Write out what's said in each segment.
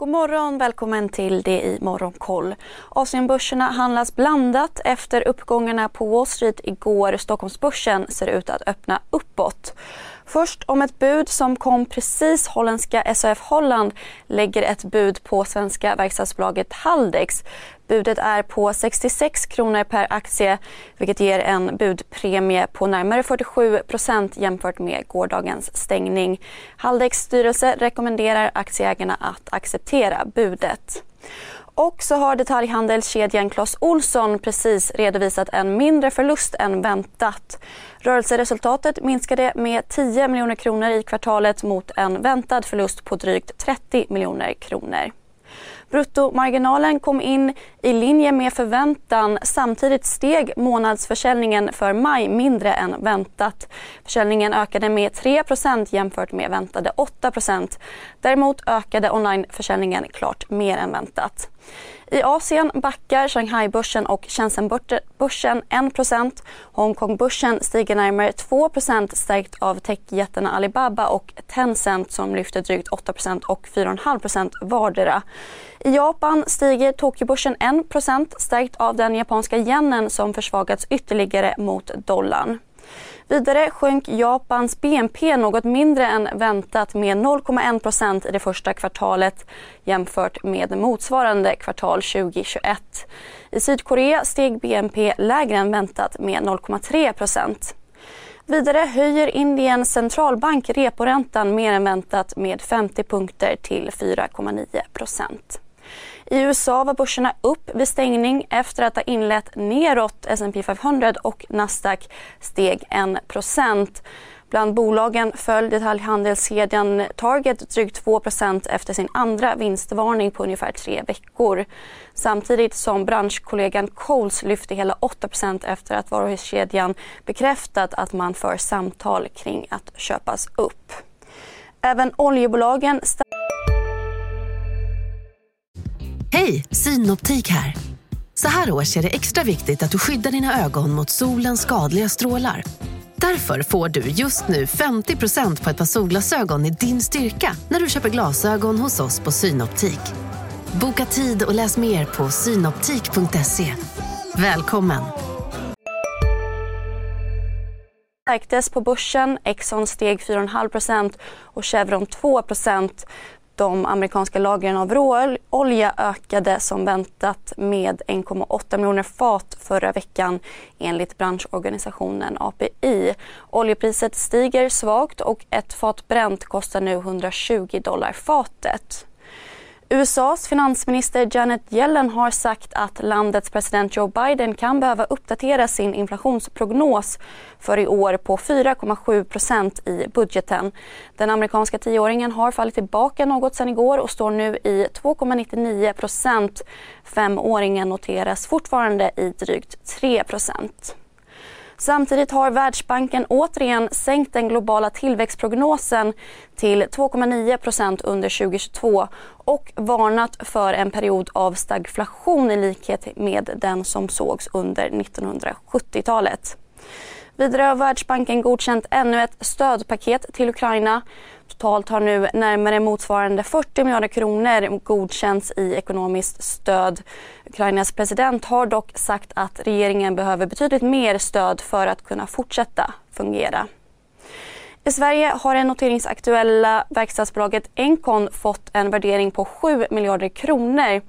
God morgon, välkommen till det i Morgonkoll. Asienbörserna handlas blandat efter uppgångarna på Wall Street igår. Stockholmsbörsen ser ut att öppna uppåt. Först om ett bud som kom precis. Holländska SAF Holland lägger ett bud på svenska verkstadsbolaget Haldex. Budet är på 66 kronor per aktie vilket ger en budpremie på närmare 47 procent jämfört med gårdagens stängning. Haldex styrelse rekommenderar aktieägarna att acceptera budet. Och så har detaljhandelskedjan Clas Olsson precis redovisat en mindre förlust än väntat. Rörelseresultatet minskade med 10 miljoner kronor i kvartalet mot en väntad förlust på drygt 30 miljoner kronor. Bruttomarginalen kom in i linje med förväntan. Samtidigt steg månadsförsäljningen för maj mindre än väntat. Försäljningen ökade med 3% jämfört med väntade 8% Däremot ökade onlineförsäljningen klart mer än väntat. I Asien backar Shanghai-börsen och Shenzhen-börsen 1% Hongkong-börsen stiger närmare 2% stärkt av techjättarna Alibaba och Tencent som lyfter drygt 8% och 4,5% vardera. I Japan stiger Tokyobörsen 1 stärkt av den japanska yenen som försvagats ytterligare mot dollarn. Vidare sjönk Japans BNP något mindre än väntat med 0,1% i det första kvartalet jämfört med motsvarande kvartal 2021. I Sydkorea steg BNP lägre än väntat med 0,3% Vidare höjer Indiens centralbank reporäntan mer än väntat med 50 punkter till 4,9 i USA var börserna upp vid stängning efter att ha inlett neråt. S&P 500 och Nasdaq steg 1% Bland bolagen föll detaljhandelskedjan Target drygt 2% efter sin andra vinstvarning på ungefär tre veckor. Samtidigt som branschkollegan Coles lyfte hela 8% efter att varuhuskedjan bekräftat att man för samtal kring att köpas upp. Även oljebolagen Hej, Synoptik här. Så här års är det extra viktigt att du skyddar dina ögon mot solens skadliga strålar. Därför får du just nu 50% på ett par solglasögon i din styrka när du köper glasögon hos oss på Synoptik. Boka tid och läs mer på synoptik.se. Välkommen! stärktes på börsen. Exxon steg 4,5 och Chevron 2 de amerikanska lagren av råolja ökade som väntat med 1,8 miljoner fat förra veckan enligt branschorganisationen API. Oljepriset stiger svagt och ett fat bränt kostar nu 120 dollar fatet. USAs finansminister Janet Yellen har sagt att landets president Joe Biden kan behöva uppdatera sin inflationsprognos för i år på 4,7 procent i budgeten. Den amerikanska tioåringen har fallit tillbaka något sedan igår och står nu i 2,99 procent. Femåringen noteras fortfarande i drygt 3 Samtidigt har Världsbanken återigen sänkt den globala tillväxtprognosen till 2,9 procent under 2022 och varnat för en period av stagflation i likhet med den som sågs under 1970-talet. Vidare har Världsbanken godkänt ännu ett stödpaket till Ukraina. Totalt har nu närmare motsvarande 40 miljarder kronor godkänts i ekonomiskt stöd. Ukrainas president har dock sagt att regeringen behöver betydligt mer stöd för att kunna fortsätta fungera. I Sverige har det noteringsaktuella verkstadsbolaget Encon fått en värdering på 7 miljarder kronor.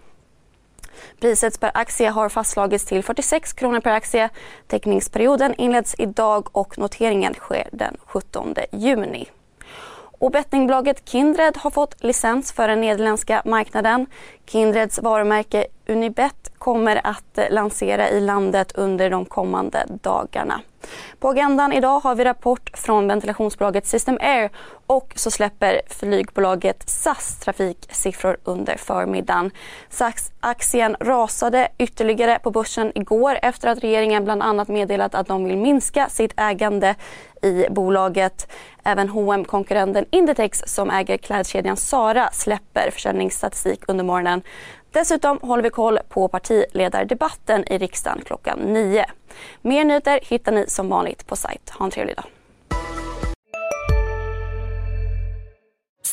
Priset per aktie har fastslagits till 46 kronor per aktie. Teckningsperioden inleds idag och noteringen sker den 17 juni. Och bettingbolaget Kindred har fått licens för den nederländska marknaden. Kindreds varumärke Unibet kommer att lansera i landet under de kommande dagarna. På agendan idag har vi rapport från ventilationsbolaget System Air och så släpper flygbolaget SAS trafiksiffror under förmiddagen. SAS-aktien rasade ytterligare på börsen igår efter att regeringen bland annat meddelat att de vill minska sitt ägande i bolaget. Även hm konkurrenten Inditex som äger klädkedjan Sara släpper försäljningsstatistik under morgonen. Dessutom håller vi koll på partiledardebatten i riksdagen klockan 9. Mer nyheter hittar ni som vanligt på sajt. Ha en trevlig dag.